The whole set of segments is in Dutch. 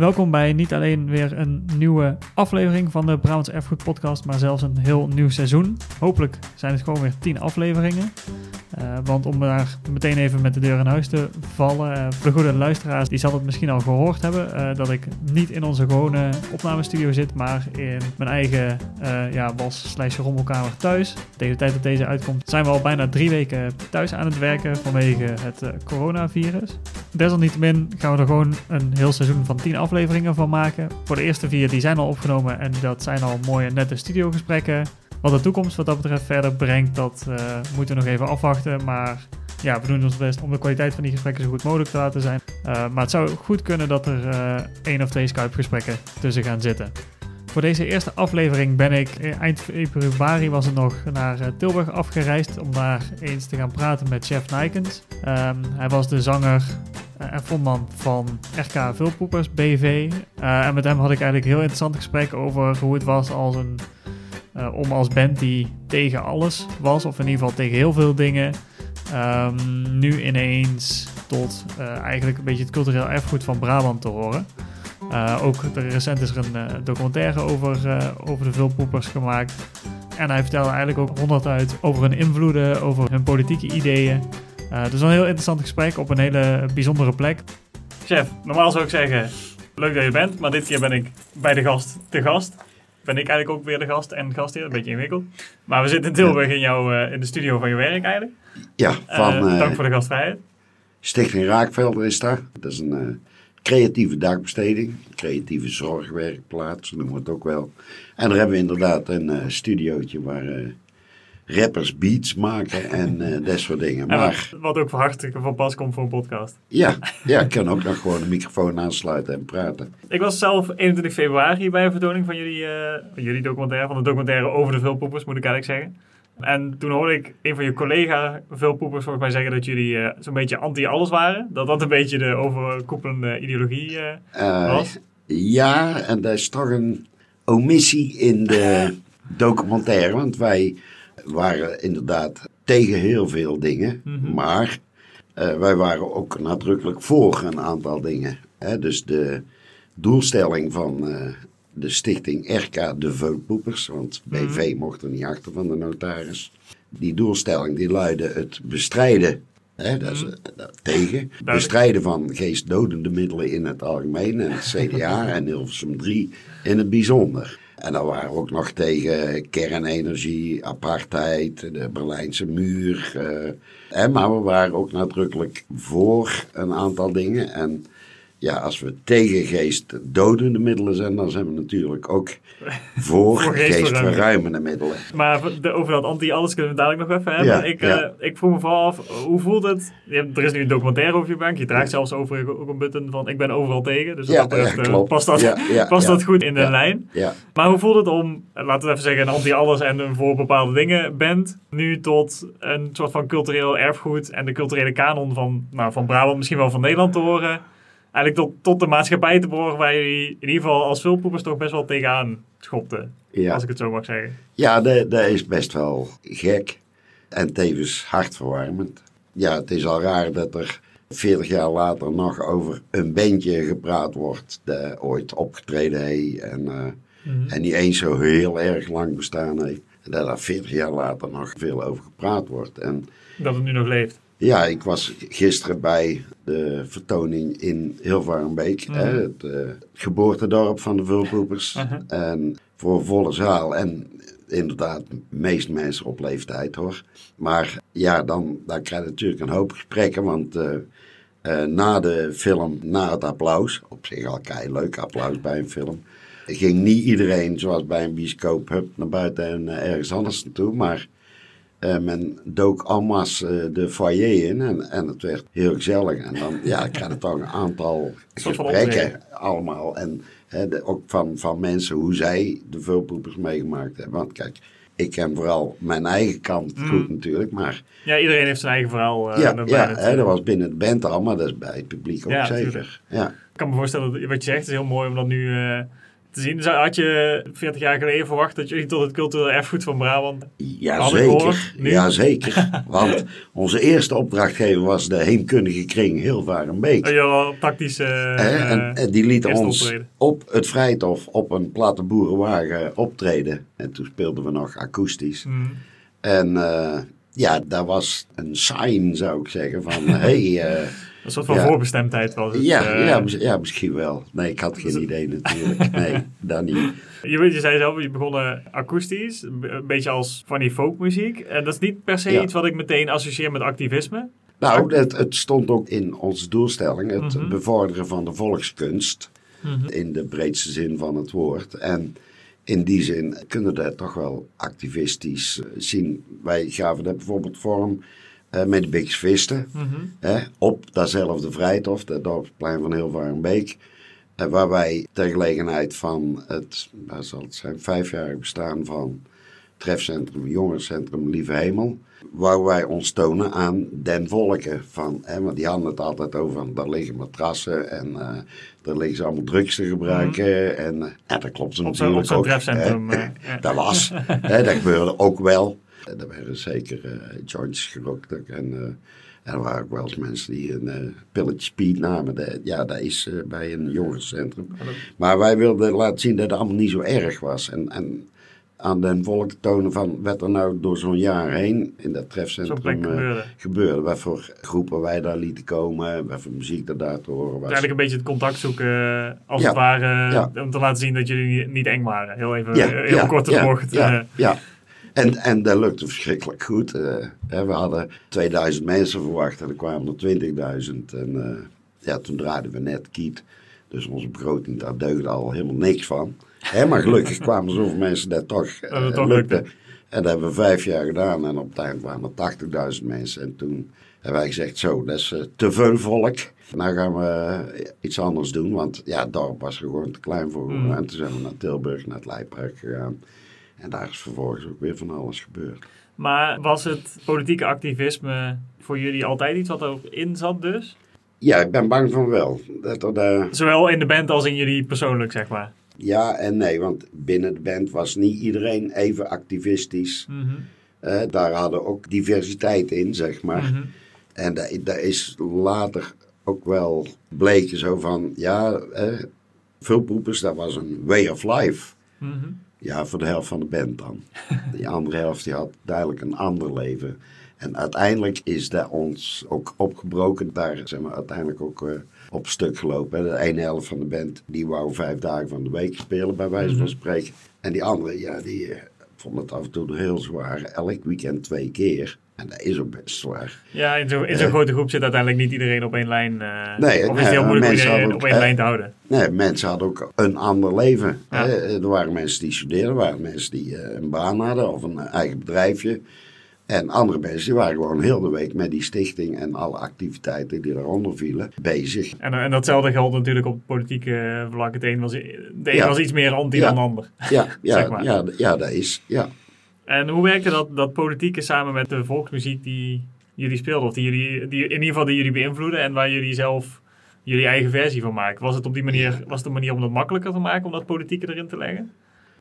Welkom bij niet alleen weer een nieuwe aflevering van de Brabants Erfgoed Podcast, maar zelfs een heel nieuw seizoen. Hopelijk zijn het gewoon weer 10 afleveringen. Uh, want om daar meteen even met de deur in huis te vallen, uh, voor de goede luisteraars, die zal het misschien al gehoord hebben, uh, dat ik niet in onze gewone opnamestudio zit, maar in mijn eigen ja, was rommelkamer thuis. Tegen de tijd dat deze uitkomt, zijn we al bijna drie weken thuis aan het werken vanwege het coronavirus. Desalniettemin gaan we er gewoon een heel seizoen van 10 afleveringen van maken. Voor de eerste vier die zijn al opgenomen en dat zijn al mooie nette studiogesprekken. Wat de toekomst wat dat betreft verder brengt, dat uh, moeten we nog even afwachten. Maar ja, we doen ons best om de kwaliteit van die gesprekken zo goed mogelijk te laten zijn. Uh, maar het zou goed kunnen dat er uh, één of twee Skype-gesprekken tussen gaan zitten. Voor deze eerste aflevering ben ik eind februari was het nog naar Tilburg afgereisd om daar eens te gaan praten met Chef Nijkens. Um, hij was de zanger en frontman van RK Vulpoepers BV. En met hem had ik eigenlijk een heel interessant gesprek over hoe het was als een uh, om als band die tegen alles was, of in ieder geval tegen heel veel dingen, um, nu ineens tot uh, eigenlijk een beetje het cultureel erfgoed van Brabant te horen. Uh, ook recent is er een documentaire over, over de vulpoepers gemaakt. En hij vertelde eigenlijk ook honderd uit over hun invloeden, over hun politieke ideeën. dus een heel interessant gesprek op een hele bijzondere plek. Chef, normaal zou ik zeggen, leuk dat je bent, maar dit keer ben ik bij de gast te gast ben ik eigenlijk ook weer de gast en gastheer. Een beetje ingewikkeld. Maar we zitten in Tilburg in, jouw, uh, in de studio van je werk eigenlijk. Ja, van... Uh, dank voor de gastvrijheid. Stichting Raakvelder is daar. Dat is een uh, creatieve dagbesteding. Creatieve zorgwerkplaats, noemen we het ook wel. En daar hebben we inderdaad een studiootje waar rappers beats maken en uh, dat soort dingen. Maar, wat ook hartstikke van pas komt voor een podcast. Ja, ja, ik kan ook nog gewoon de microfoon aansluiten en praten. Ik was zelf 21 februari bij een vertoning van jullie, uh, van jullie documentaire, van de documentaire over de vulpoepers, moet ik eigenlijk zeggen. En toen hoorde ik een van je collega vulpoepers volgens mij zeggen dat jullie uh, zo'n beetje anti-alles waren. Dat dat een beetje de overkoepelende ideologie was. Ja, en dat is toch een omissie in de documentaire, want wij waren inderdaad tegen heel veel dingen, mm-hmm. maar uh, wij waren ook nadrukkelijk voor een aantal dingen. Hè? Dus de doelstelling van uh, de stichting RK de Veulpoepers, want BV mm-hmm. mocht er niet achter van de notaris. Die doelstelling die luidde het bestrijden Hè, dat is, uh, tegen. Bestrijden van geestdodende middelen in het algemeen. En het CDA en Hilversum 3 in het bijzonder. En dan waren we ook nog tegen kernenergie, apartheid, de Berlijnse muur. Uh, maar we waren ook nadrukkelijk voor een aantal dingen. En ja, als we tegen geestdodende middelen zijn, dan zijn we natuurlijk ook voor, voor geestverruimende middelen. Maar over dat anti-alles kunnen we dadelijk nog even hebben. ik, ja. Uh, ik vroeg me vooral af, hoe voelt het? er is nu een documentaire over je bank. Je draagt zelfs over ook een button van ik ben overal tegen. Dus dat betreft, uh, past, dat, past dat goed in de lijn. Maar hoe voelt het om, laten we even zeggen, een anti-alles en een voor bepaalde dingen bent, nu tot een soort van cultureel erfgoed en de culturele kanon van, nou, van Brabant, misschien wel van Nederland te horen? Eigenlijk tot, tot de maatschappij te behoren waar jullie in ieder geval als vulpoepers toch best wel tegenaan schopten. Als ik het zo mag zeggen. Ja, dat, dat is best wel gek. En tevens hartverwarmend. Ja, het is al raar dat er 40 jaar later nog over een bandje gepraat wordt. Dat ooit opgetreden heeft en, uh, en niet eens zo heel erg lang bestaan heeft. En dat er 40 jaar later nog veel over gepraat wordt. En, dat het nu nog leeft. Ja, ik was gisteren bij de vertoning in Hilvarenbeek, hè, mhm. het uh, geboortedorp van de vulpoepers. Mhm. En voor een volle zaal. En inderdaad, de meeste mensen op leeftijd hoor. Maar ja, dan, dan krijg je natuurlijk een hoop gesprekken, want uh, uh, na de film, na het applaus, op zich al kei leuk applaus bij een film, ging niet iedereen zoals bij een bioscoop hup, naar buiten en ergens anders naartoe, maar uh, men dook almas uh, de foyer in en, en het werd heel gezellig. En dan ja, ik had toch een aantal gesprekken allemaal. En de, ook van, van mensen hoe zij de vulpoepers meegemaakt hebben. Want kijk, ik ken vooral mijn eigen kant mm. goed natuurlijk, maar... Ja, iedereen heeft zijn eigen verhaal. Uh, ja, ja hè, dat was binnen het band al, maar dat is bij het publiek ook zeker. Ja. Ik kan me voorstellen, dat, wat je zegt is heel mooi om dat nu te zien. Had je 40 jaar geleden verwacht dat jullie tot het cultureel erfgoed van Brabant Jazeker, ja, zeker. Want onze eerste opdrachtgever was de heemkundige kring Hilvarenbeek. Oh, ja, tactische uh, en, en, die lieten ons optreden. op het Vrijthof op een platte boerenwagen optreden. En toen speelden we nog akoestisch. Mm. En uh, ja, daar was een sign, zou ik zeggen, van hey... Uh, een soort van voorbestemdheid was het. Ja, uh, ja, ja, misschien wel. Nee, ik had geen idee natuurlijk. Nee, dat niet. Je, weet, je zei zelf, je begon akoestisch, een beetje als van die folkmuziek. En dat is niet per se iets wat ik meteen associeer met activisme. Nou, het, het stond ook in onze doelstelling, het mhm. bevorderen van de volkskunst. Mhm. In de breedste zin van het woord. En in die zin kunnen we dat toch wel activistisch zien. Wij gaven dat bijvoorbeeld vorm uh, met de Biksvisten. Mm -hmm. op datzelfde Vrijthof, het dorpsplein van Hilvarenbeek. Uh, waar wij ter gelegenheid van het, waar zal het zijn, vijfjarig bestaan van trefcentrum, jongerencentrum Lieve Hemel. Waar wij ons tonen aan den volken. Van, hè, want die hadden het altijd over, daar liggen matrassen en uh, daar liggen ze allemaal drugs te gebruiken. Mm En ja, dat klopt op natuurlijk op zo'n trefcentrum. dat was, hè, dat gebeurde ook wel. Er werden zeker uh, joints gerokt. En, en er waren ook wel eens mensen die een uh, pilletje speed namen. De, ja, dat is bij een jongerencentrum. Maar wij wilden laten zien dat het allemaal niet zo erg was. En, en aan den volk tonen van wat er nou door zo'n jaar heen in dat trefcentrum gebeurde. gebeurde. Wat voor groepen wij daar lieten komen, wat voor muziek er daar te horen was. Eigenlijk een beetje het contact zoeken, als het ware, om te laten zien dat jullie niet eng waren. Heel even, heel kort de bocht. ja. En, en dat lukte verschrikkelijk goed. Uh, we hadden 2000 mensen verwacht en er kwamen er 20.000. En uh, ja, toen draaiden we net Kiet. Dus onze begroting, daar deugde al helemaal niks van. Hè, maar gelukkig kwamen zoveel mensen dat toch, uh, toch lukte. En dat hebben we vijf jaar gedaan. En op het eind waren er 80.000 mensen. En toen hebben wij gezegd, zo, dat is te veel volk. Nou gaan we iets anders doen. Want ja, het dorp was gewoon te klein voor. Mm. En toen zijn we naar Tilburg, naar het Leidpark gegaan. En daar is vervolgens ook weer van alles gebeurd. Maar was het politieke activisme voor jullie altijd iets wat erin zat dus? Ja, ik ben bang van wel. Dat er, Zowel in de band als in jullie persoonlijk, zeg maar. Ja en nee, want binnen de band was niet iedereen even activistisch. Mm daar hadden ook diversiteit in, zeg maar. Mhm. En dat, dat, is later ook wel bleken zo van, ja, eh, vulpoepers, dat was een way of life. Mm ja, voor de helft van de band dan. Die andere helft die had duidelijk een ander leven. En uiteindelijk is dat ons ook opgebroken. Daar zijn we uiteindelijk ook uh, op stuk gelopen. De ene helft van de band die wou vijf dagen van de week spelen, bij wijze van mhm. spreken. En die andere, ja, die uh, vond het af en toe heel zwaar. Elk weekend twee keer. En dat is ook best zwaar. Ja, in zo'n zo grote groep zit uiteindelijk niet iedereen op één lijn. Uh, nee, of is het heel moeilijk om iedereen op één lijn te houden? Nee, mensen hadden ook een ander leven. Er waren mensen die studeerden, er waren mensen die een baan hadden of een eigen bedrijfje. En andere mensen die waren gewoon heel de week met die stichting en alle activiteiten die daaronder vielen bezig. En, en datzelfde geldt natuurlijk op het politieke vlak. Het een was, de een was iets meer anti dan de ander. Ja, ja, zeg maar. ja, ja, dat is. Ja. En hoe werkte dat, dat politieke samen met de volksmuziek die jullie speelden? Of die jullie, die, in ieder geval die jullie beïnvloeden en waar jullie zelf jullie eigen versie van maken? Was het op die manier, was het een manier om het makkelijker te maken om dat politieke erin te leggen?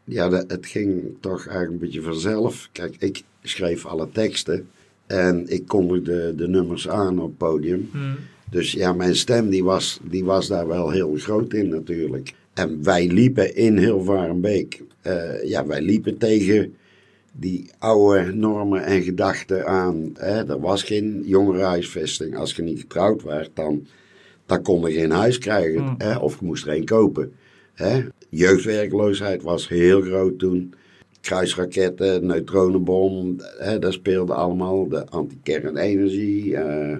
Ja, het ging toch eigenlijk een beetje vanzelf. Kijk, ik schreef alle teksten en ik kondigde de nummers aan op het podium. Hmm. Dus ja, mijn stem die was, die was daar wel heel groot in natuurlijk. En wij liepen in Hilvarenbeek. Uh, ja, wij liepen tegen die oude normen en gedachten aan. Hè? Er was geen jongerenhuisvesting. Als je niet getrouwd werd, dan, dan kon je geen huis krijgen. Hmm. Hè? Of je moest er een kopen. Hè? Jeugdwerkloosheid was heel groot toen. Kruisraketten, neutronenbom, hè, dat speelde allemaal. De antikernenergie, uh,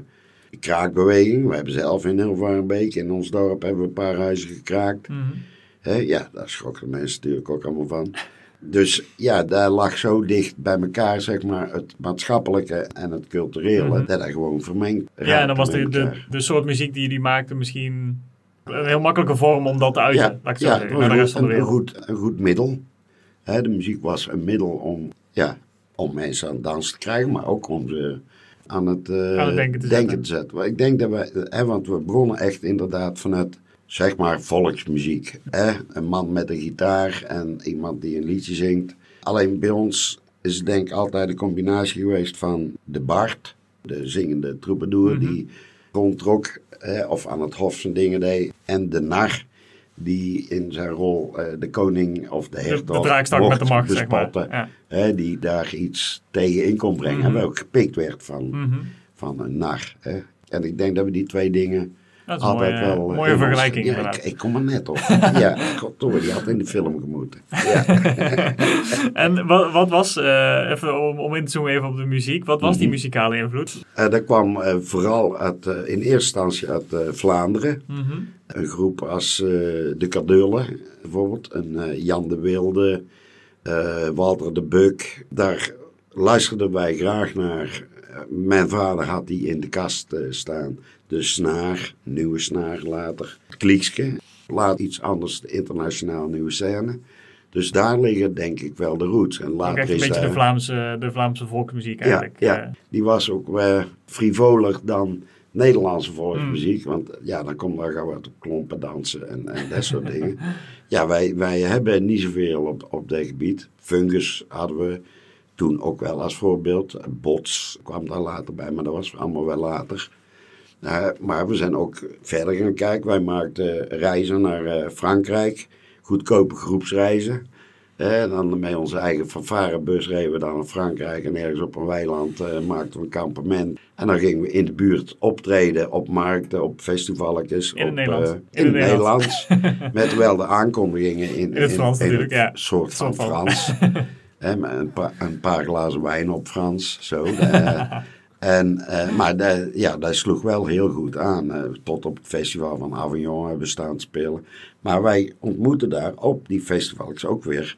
kraakbeweging. We hebben zelf in Hilvarenbeek, in ons dorp, hebben we een paar huizen gekraakt. Mm ja, daar schrokken de mensen natuurlijk ook allemaal van. Dus ja, daar lag zo dicht bij elkaar, zeg maar, het maatschappelijke en het culturele, mhm. dat er gewoon vermengd Ja, en dan was de, de, de, soort muziek die jullie maakten misschien een heel makkelijke vorm om dat te uiten. Ja, ja wereld. Een, goed, een goed middel. De muziek was een middel om, ja, om mensen aan het dansen te krijgen, maar ook om ze aan het, uh, denken, te, denken zetten. te zetten. Ik denk dat we, hè, want we begonnen echt inderdaad vanuit zeg maar volksmuziek. Hè? Een man met een gitaar en iemand die een liedje zingt. Alleen bij ons is het denk ik altijd een combinatie geweest van de Bart, de zingende troubadour Mhm. die rondtrok hè, of aan het hof zijn dingen deed. En de nar die in zijn rol eh, de koning of de De, hertog de draakstak met de macht, zeg maar. Ja. Hè, die daar iets tegen in kon brengen. En wel ook gepikt werd van, Mhm. van een nar. Hè. En ik denk dat we die twee dingen Dat is een mooie, wel... eh, mooie vergelijking Ja, ik, ik kom er net op. ja, goddomme, die had in de film gemoeten. Ja. En wat, wat was, eh, even om, om in te zoomen even op de muziek, wat was die Mhm. muzikale invloed? Eh, dat kwam vooral uit, in eerste instantie uit Vlaanderen. Mhm. Een groep als de Kadeulen, bijvoorbeeld. Eh, Jan de Wilde, Walter de Buk. Daar luisterden wij graag naar. Mijn vader had die in de kast staan. De snaar, nieuwe snaar later. Kliekske, laat iets anders, de internationaal nieuwe scène. Dus daar liggen denk ik wel de roots. En later echt een is beetje de Vlaamse, de Vlaamse volksmuziek eigenlijk. ja. eh. die was ook eh, frivoler dan Nederlandse volksmuziek. Want ja, dan komt daar gauw wat op klompen dansen en, en dat soort dingen. Ja, wij, wij hebben niet zoveel op, op dat gebied. Fungus hadden we toen ook wel als voorbeeld. Bots kwam daar later bij, maar dat was allemaal wel later. Eh, maar we zijn ook verder gaan kijken. Wij maakten reizen naar eh, Frankrijk. Goedkope groepsreizen. Dan met onze eigen fanfarebus reden we dan naar Frankrijk. En ergens op een weiland eh, maakten we een kampement. En dan gingen we in de buurt optreden op markten, op festivalletjes. In op, Nederlands. eh, In in, het Nederlands. Nederlands. met wel de aankondigingen in, In het Frans natuurlijk, ja. soort van. Frans. Een, pa- een paar glazen wijn op Frans. Zo. eh, en, eh, maar de, ja, dat sloeg wel heel goed aan. eh, tot op het festival van Avignon hebben we staan spelen. Maar wij ontmoeten daar op die festivals ook weer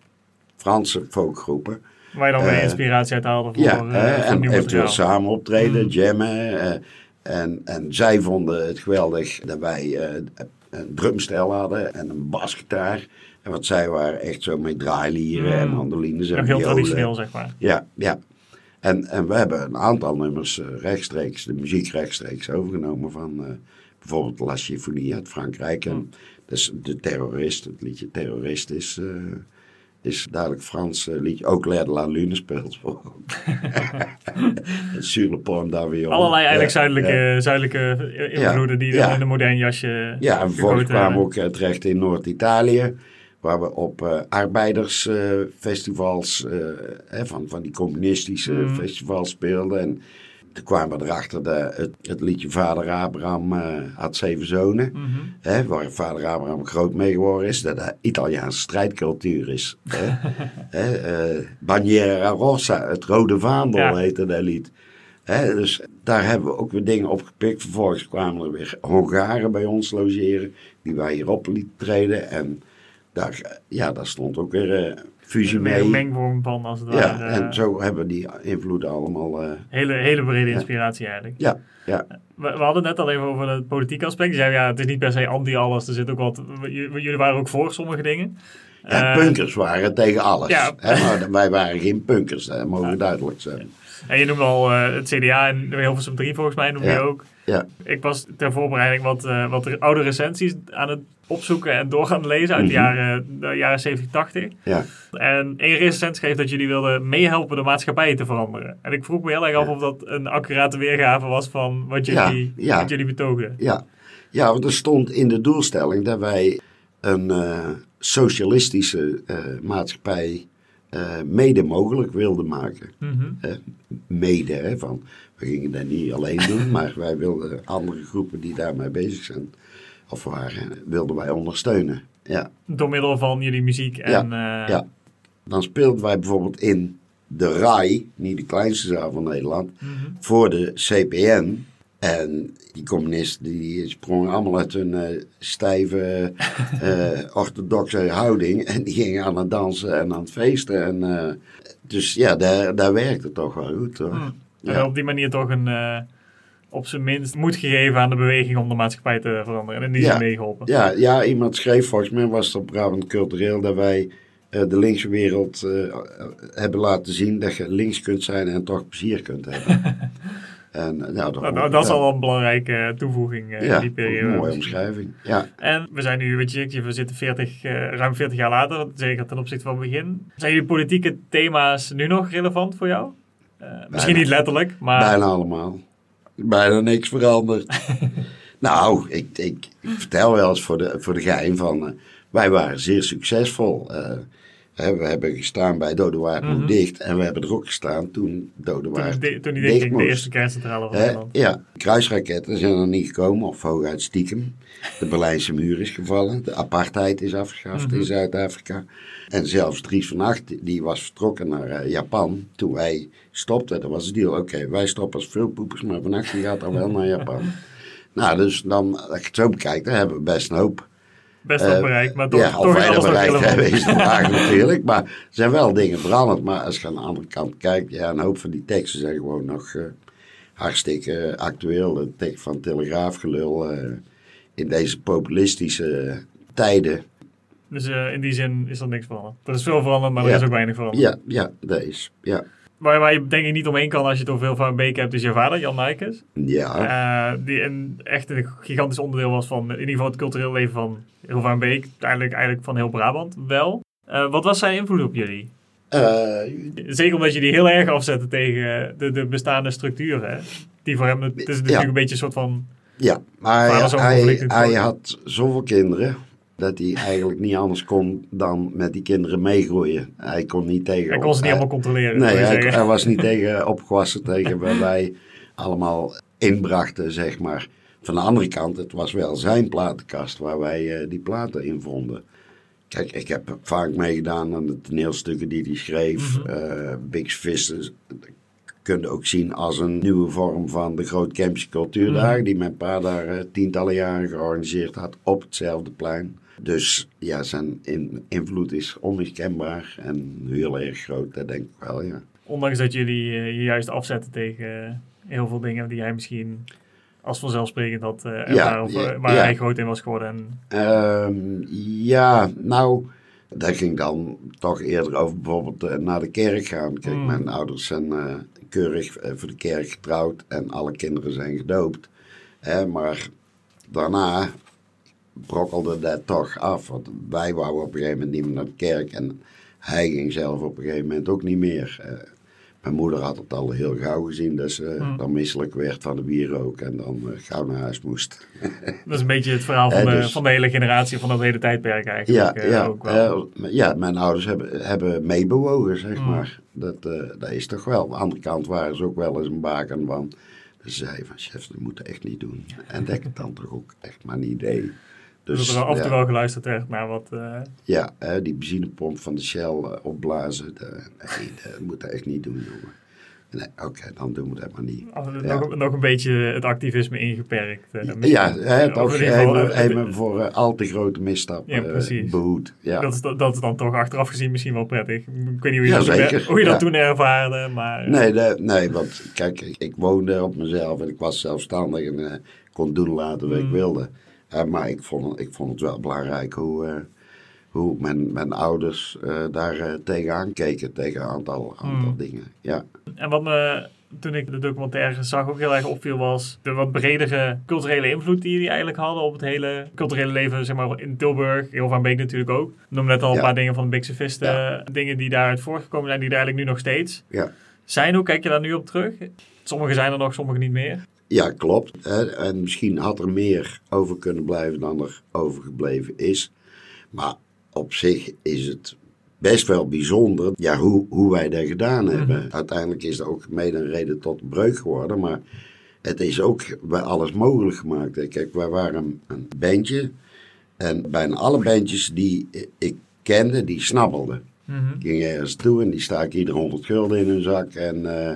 Franse folkgroepen. Waar je dan weer Eh, inspiratie uit haalde voor, Ja, en eventueel samen optreden, Mm. jammen. en, en zij vonden het geweldig dat wij een drumstel hadden en een basgitaar. En wat zij waren echt zo met draailieren en Mm. mandolines en heel violen. traditioneel, zeg maar. Ja, ja. En, en we hebben een aantal nummers eh, rechtstreeks, de muziek rechtstreeks overgenomen van eh, bijvoorbeeld La Chiffonier uit Frankrijk. En dus de terrorist, het liedje Terrorist is, eh, is duidelijk Frans liedje. Ook L'air de la Lune speelt voor. Sur le pont d'Avion. Allerlei eigenlijk zuidelijke, ja. zuidelijke invloeden die Ja. in een modern jasje Ja, en vervolgens kwamen we ook terecht in Noord-Italië. Waar we op eh arbeidersfestivals, eh, van, van die communistische Mhm. festivals speelden. En toen kwamen we erachter dat het, het liedje Vader Abraham eh, had zeven zonen. Mhm. Hè, waar vader Abraham groot mee geworden is. Dat dat Italiaanse strijdcultuur is. Hè. hè, Bandiera Rossa, het rode vaandel Ja. heette dat lied. Hè, dus daar hebben we ook weer dingen opgepikt. Vervolgens kwamen er weer Hongaren bij ons logeren. Die wij hierop lieten treden. En daar, eh, ja, daar stond ook weer eh, fusie mee. een mengvorm van, als het ja, ware. en zo hebben we die invloeden allemaal... eh, hele, hele brede inspiratie eigenlijk. ja, ja, We, we hadden net al even over het politieke aspect. Je zei, ja, het is niet per se anti-alles. Er zit ook wat... Jullie waren ook voor sommige dingen. ja, Eh, punkers waren tegen alles. ja. Hè, maar wij waren geen punkers, dat mogen duidelijk zijn. En je noemde al eh, het CDA en Hilversum 3 volgens mij noemde Ja. je ook. Ja. Ik was ter voorbereiding wat, eh, wat oude recensies aan het opzoeken en door gaan lezen uit de, Mhm. jaren, de jaren 70, 80. Ja. En één recensent schreef dat jullie wilden meehelpen de maatschappij te veranderen. En ik vroeg me heel erg af of dat een accurate weergave was van wat jullie, Ja, ja. Wat jullie betoogden. Ja, ja want er stond in de doelstelling dat wij een eh, socialistische eh, maatschappij eh, mede mogelijk wilden maken. Mhm. Mede, hè, van, we gingen dat niet alleen doen, maar wij wilden andere groepen die daarmee bezig zijn, of waren, wilden wij ondersteunen. Ja, Door middel van jullie muziek en... eh, ja. Dan speelden wij bijvoorbeeld in de RAI, niet de kleinste zaal van Nederland, mhm. voor de CPN. En die communisten die sprongen allemaal uit hun eh, stijve, eh, orthodoxe houding. En die gingen aan het dansen en aan het feesten. En, eh, dus ja, daar, daar werkte het toch wel goed hoor. Hmm. Ja. En op die manier toch een, eh, op zijn minst moed gegeven aan de beweging om de maatschappij te veranderen. En in die Ja. zin meegeholpen. Ja, ja, iemand schreef volgens mij, was het op Brabant Cultureel, dat wij eh, de linkse wereld eh, hebben laten zien dat je links kunt zijn en toch plezier kunt hebben. En, nou, dat, nou, nou, dat is al een belangrijke toevoeging uh, ja, in die periode. Een mooie omschrijving. Ja. En we zijn nu, weet je, we zitten 40, uh, ruim 40 jaar later, zeker ten opzichte van het begin. Zijn die politieke thema's nu nog relevant voor jou? Uh, misschien niet letterlijk, maar... Bijna allemaal. Bijna niks veranderd. nou, ik, ik, ik, vertel wel eens voor de, voor de geheim van... wij waren zeer succesvol. We hebben gestaan bij Dodewaard mm -hmm. dicht. En we hebben er ook gestaan toen Dodewaard toen, de, toen die dicht ging, de eerste kerncentrale van Nederland. Ja, kruisraketten zijn er niet gekomen, of hooguit stiekem. De Berlijnse muur is gevallen. De apartheid is afgeschaft mm -hmm. in Zuid-Afrika. En zelfs Dries van Acht, die was vertrokken naar uh, Japan. Toen wij stopten, dat was het deal. Oké, okay, wij stoppen als veelpoepers, maar Van Acht die gaat dan wel naar Japan. Nou, dus dan, als je het zo bekijkt, dan hebben we best een hoop best wel bereikt, maar toch, ja, toch is alles bereikt hebben is vraag natuurlijk. Maar er zijn wel dingen veranderd. Maar als je aan de andere kant kijkt, ja, een hoop van die teksten zijn gewoon nog uh, hartstikke actueel. De tekst van Telegraafgelul uh, in deze populistische tijden. Dus uh, in die zin is er niks veranderd. Er is veel veranderd, maar er is ook weinig veranderd. Ja, ja, dat is. Ja. Waar, waar je denk ik niet omheen kan als je het over veel van Beek hebt, is je vader, Jan Nijkes. Ja. Uh, die een, echt een gigantisch onderdeel was van in ieder geval het cultureel leven van heel van Beek. Uiteindelijk eigenlijk van heel Brabant wel. Uh, wat was zijn invloed op jullie? Uh, Zeker omdat je die heel erg afzette tegen de, de bestaande structuren. Die voor hem, het is natuurlijk ja. een beetje een soort van... Ja, maar hij, hij, hij had zoveel kinderen dat hij eigenlijk niet anders kon dan met die kinderen meegroeien. Hij kon niet tegen... Hij kon ze niet allemaal controleren. Nee, hij, hij, was niet tegen opgewassen tegen waar wij allemaal inbrachten, zeg maar. Van de andere kant, het was wel zijn platenkast waar wij uh, die platen in vonden. Kijk, ik heb vaak meegedaan aan de toneelstukken die hij schreef. Mm -hmm. uh, Big kun je ook zien als een nieuwe vorm van de Groot Kempse Cultuurdagen. Mm. Die mijn pa daar uh, tientallen jaren georganiseerd had op hetzelfde plein. Dus ja, zijn in, invloed is onmiskenbaar en heel erg groot, dat denk ik wel, ja. Ondanks dat jullie uh, je juist afzetten tegen uh, heel veel dingen die hij misschien als vanzelfsprekend had uh, ja, of, ja, waar ja. hij groot in was geworden. En... Um, ja, nou, dat ging dan toch eerder over bijvoorbeeld naar de kerk gaan. Kijk, mm. mijn ouders zijn keurig voor de kerk getrouwd en alle kinderen zijn gedoopt. maar daarna brokkelde dat toch af. Want wij wouden op een gegeven moment niet meer naar de kerk. En hij ging zelf op een gegeven moment ook niet meer. Mijn moeder had het al heel gauw gezien dat ze hmm. dan misselijk werd van de wierook en dan uh, gauw naar huis moest. dat is een beetje het verhaal van, de, dus, van de hele generatie, van dat hele tijdperk eigenlijk. Ja, uh, ja, ook wel. ja mijn ouders hebben, hebben meebewogen, zeg hmm. maar. Dat, dat is toch wel. Aan de andere kant waren ze ook wel eens een baken van. Ze zei van chef, dat moet echt niet doen. En dat ik het dan toch ook echt maar niet deed. Dus, dus er af en toe wel geluisterd werd naar wat... Uh... Ja, hè, die benzinepomp van de Shell uh, opblazen, nee, dat moet dat echt niet doen, jongen. Nee, oké, okay, dan doen we dat maar niet. Ja. nog, nog, een beetje het activisme ingeperkt. Uh, ja, hè, toch even voor uh, al te grote ja, precies. behoed. Ja. Dat, is, dat is dan toch achteraf gezien misschien wel prettig. Ik weet niet hoe je, ja, dat, zeker. Hoe je dat toen ervaarde, maar... Nee, de, nee, want kijk, ik, ik, woonde op mezelf en ik was zelfstandig en uh, kon doen laten wat mm. ik wilde. Maar ik vond, ik vond het wel belangrijk hoe, uh, hoe mijn, mijn ouders uh, daar tegenaan keken, tegen een aantal, aantal mm. dingen. Ja. En wat me toen ik de documentaire zag ook heel erg opviel was de wat bredere culturele invloed die die eigenlijk hadden op het hele culturele leven zeg maar, in Tilburg. Heel van Beek natuurlijk ook. Ik noem net al een paar dingen van de ja. dingen die daaruit voorgekomen zijn, die er eigenlijk nu nog steeds ja. zijn. Hoe kijk je daar nu op terug? Sommige zijn er nog, sommige niet meer. Ja, klopt. Hè? En misschien had er meer over kunnen blijven dan er overgebleven is. Maar op zich is het best wel bijzonder ja, hoe, hoe wij dat gedaan hebben. Mm -hmm. Uiteindelijk is dat ook mede een reden tot breuk geworden. Maar het is ook bij alles mogelijk gemaakt. Kijk, wij waren een bandje. En bijna alle bandjes die ik kende, die snabbelden. Mm -hmm. Ik ging ergens toe en die staken ieder 100 gulden in hun zak en uh,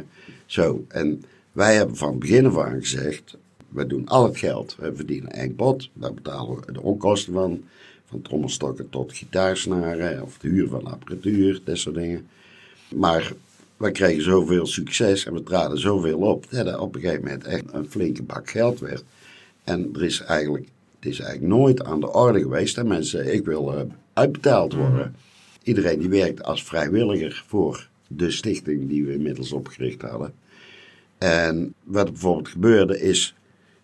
zo. En wij hebben van begin af aan gezegd, we doen al het geld. We verdienen één pot, daar betalen we de onkosten van. Van trommelstokken tot gitaarsnaren of de huur van apparatuur, dat soort dingen. Maar we kregen zoveel succes en we traden zoveel op, dat er op een gegeven moment echt een flinke bak geld werd. En er is eigenlijk, het is eigenlijk nooit aan de orde geweest dat mensen ik wil uh, uitbetaald worden. Iedereen die werkt als vrijwilliger voor de stichting die we inmiddels opgericht hadden. En wat er bijvoorbeeld gebeurde is,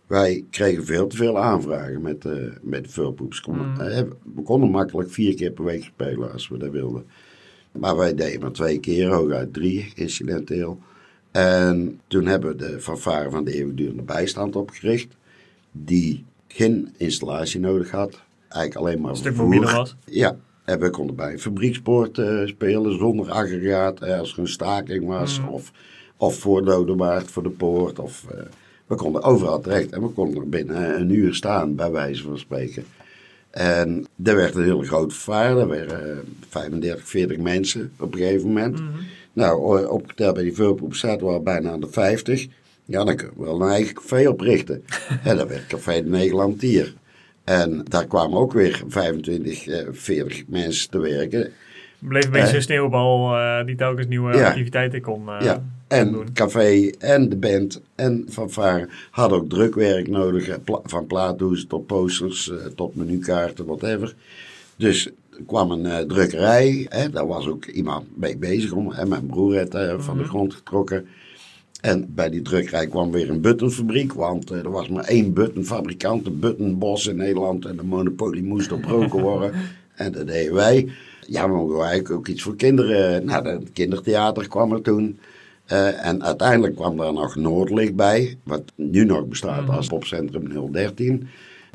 wij kregen veel te veel aanvragen met, uh, met de vulpoeps. Mm. We konden makkelijk vier keer per week spelen als we dat wilden. Maar wij deden maar twee keer, hooguit drie incidenteel. En toen hebben we de fanfare van de eeuwigdurende bijstand opgericht. Die geen installatie nodig had. Eigenlijk alleen maar Een stuk was. Ja, en we konden bij een fabriekspoort eh, spelen zonder aggregaat. eh, als er een staking was. Mm. Of, of voor Dodewaard voor de poort. Of, eh, we konden overal terecht. En we konden er binnen een uur staan, bij wijze van spreken. En er werd een hele grote vaar. Er waren eh, 35, 40 mensen op een gegeven moment. Mhm. Nou, opgeteld bij die vulpoep zaten we al bijna aan de 50. Ja, dan kunnen we wel een eigen café oprichten. en dat werd Café de Nederlandier. En daar kwamen ook weer 25, eh, 40 mensen te werken. Bleef een beetje Eh. een sneeuwbal eh, die telkens nieuwe Ja. activiteiten kon, eh, ja, en café en de band en fanfare hadden ook drukwerk nodig. pla- van plaatdoezen tot posters, eh, tot menukaarten, whatever. Dus er kwam een eh, drukkerij. Hè, daar was ook iemand mee bezig. Om, hè, mijn broer had eh, van de Mhm. grond getrokken. En bij die drukkerij kwam weer een buttonfabriek. Want eh, er was maar één buttonfabrikant. Een buttonbos in Nederland. En de monopolie moest doorbroken worden. En dat deden wij. Ja, maar we eigenlijk ook iets voor kinderen. Nou, het kindertheater kwam er toen. Eh, en uiteindelijk kwam daar nog Noordlicht bij. Wat nu nog bestaat Mhm. als popcentrum 013.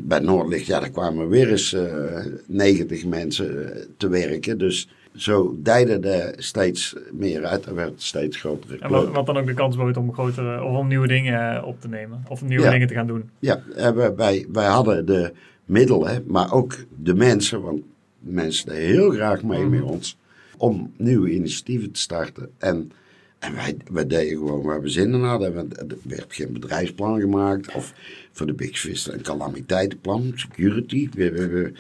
Bij Noordlicht, ja, daar kwamen weer eens eh 90 mensen eh, te werken. Dus zo dijde er steeds meer uit. Er werd steeds grotere En wat, dan ook de kans bood om grotere of om nieuwe dingen op te nemen. Of nieuwe Ja. dingen te gaan doen. Ja, wij- wij, wij hadden de middelen, maar ook de mensen, want mensen deden heel graag mee Mhm. met ons, om nieuwe initiatieven te starten. En, en wij, wij deden gewoon waar we zin in hadden. Er werd geen bedrijfsplan gemaakt, of voor de Big Fish een calamiteitenplan, security. We, we, we-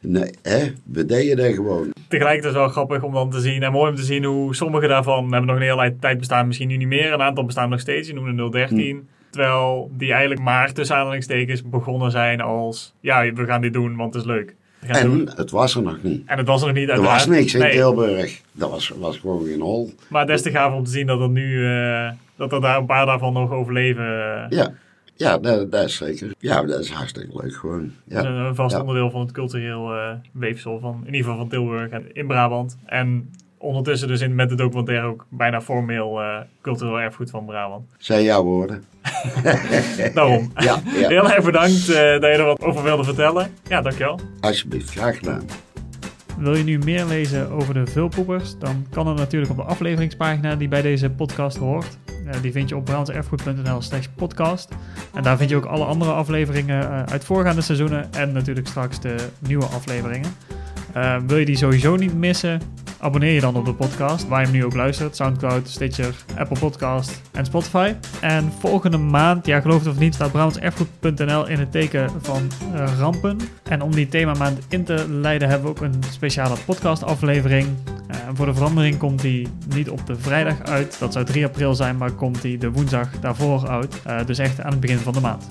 nee, hè, we deden dat gewoon. Tegelijkertijd is het wel grappig om dan te zien en mooi om te zien hoe sommige daarvan hebben nog een hele tijd bestaan, misschien nu niet meer. Een aantal bestaan nog steeds, je noemde 013. Hm. Terwijl die eigenlijk maar tussen aanhalingstekens begonnen zijn als, ja, we gaan dit doen, want het is leuk. Het. En het was er nog niet. En het was er nog niet Er was uiteraard. niks in Nee, Tilburg. Dat was, was gewoon geen hol. Maar des te gaaf om te zien dat er nu, eh, dat er daar een paar daarvan nog overleven. eh, Ja, ja dat, dat is zeker. Ja, dat is hartstikke leuk gewoon. Ja. Dat is een vast Ja. onderdeel van het cultureel eh, weefsel van, in ieder geval van Tilburg en in Brabant. En ondertussen dus in, met de documentaire ook bijna formeel eh, cultureel erfgoed van Brabant. Zijn jouw woorden? Daarom. Ja, ja. Heel erg bedankt eh, dat je er wat over wilde vertellen. Ja, dankjewel. Alsjeblieft, graag gedaan. Wil je nu meer lezen over de vulpoepers? Dan kan het natuurlijk op de afleveringspagina die bij deze podcast hoort. Eh, die vind je op brabantserfgoed.nl slash podcast. En daar vind je ook alle andere afleveringen eh, uit voorgaande seizoenen en natuurlijk straks de nieuwe afleveringen. Eh, wil je die sowieso niet missen? Abonneer je dan op de podcast, waar je hem nu ook luistert. Soundcloud, Stitcher, Apple Podcast en Spotify. En volgende maand, ja geloof het of niet, staat brabantserfgoed.nl in het teken van eh, rampen. En om die themamaand in te leiden hebben we ook een speciale podcastaflevering. Eh, voor de verandering komt die niet op de vrijdag uit. Dat zou 3 april zijn, maar komt die de woensdag daarvoor uit. Eh, dus echt aan het begin van de maand.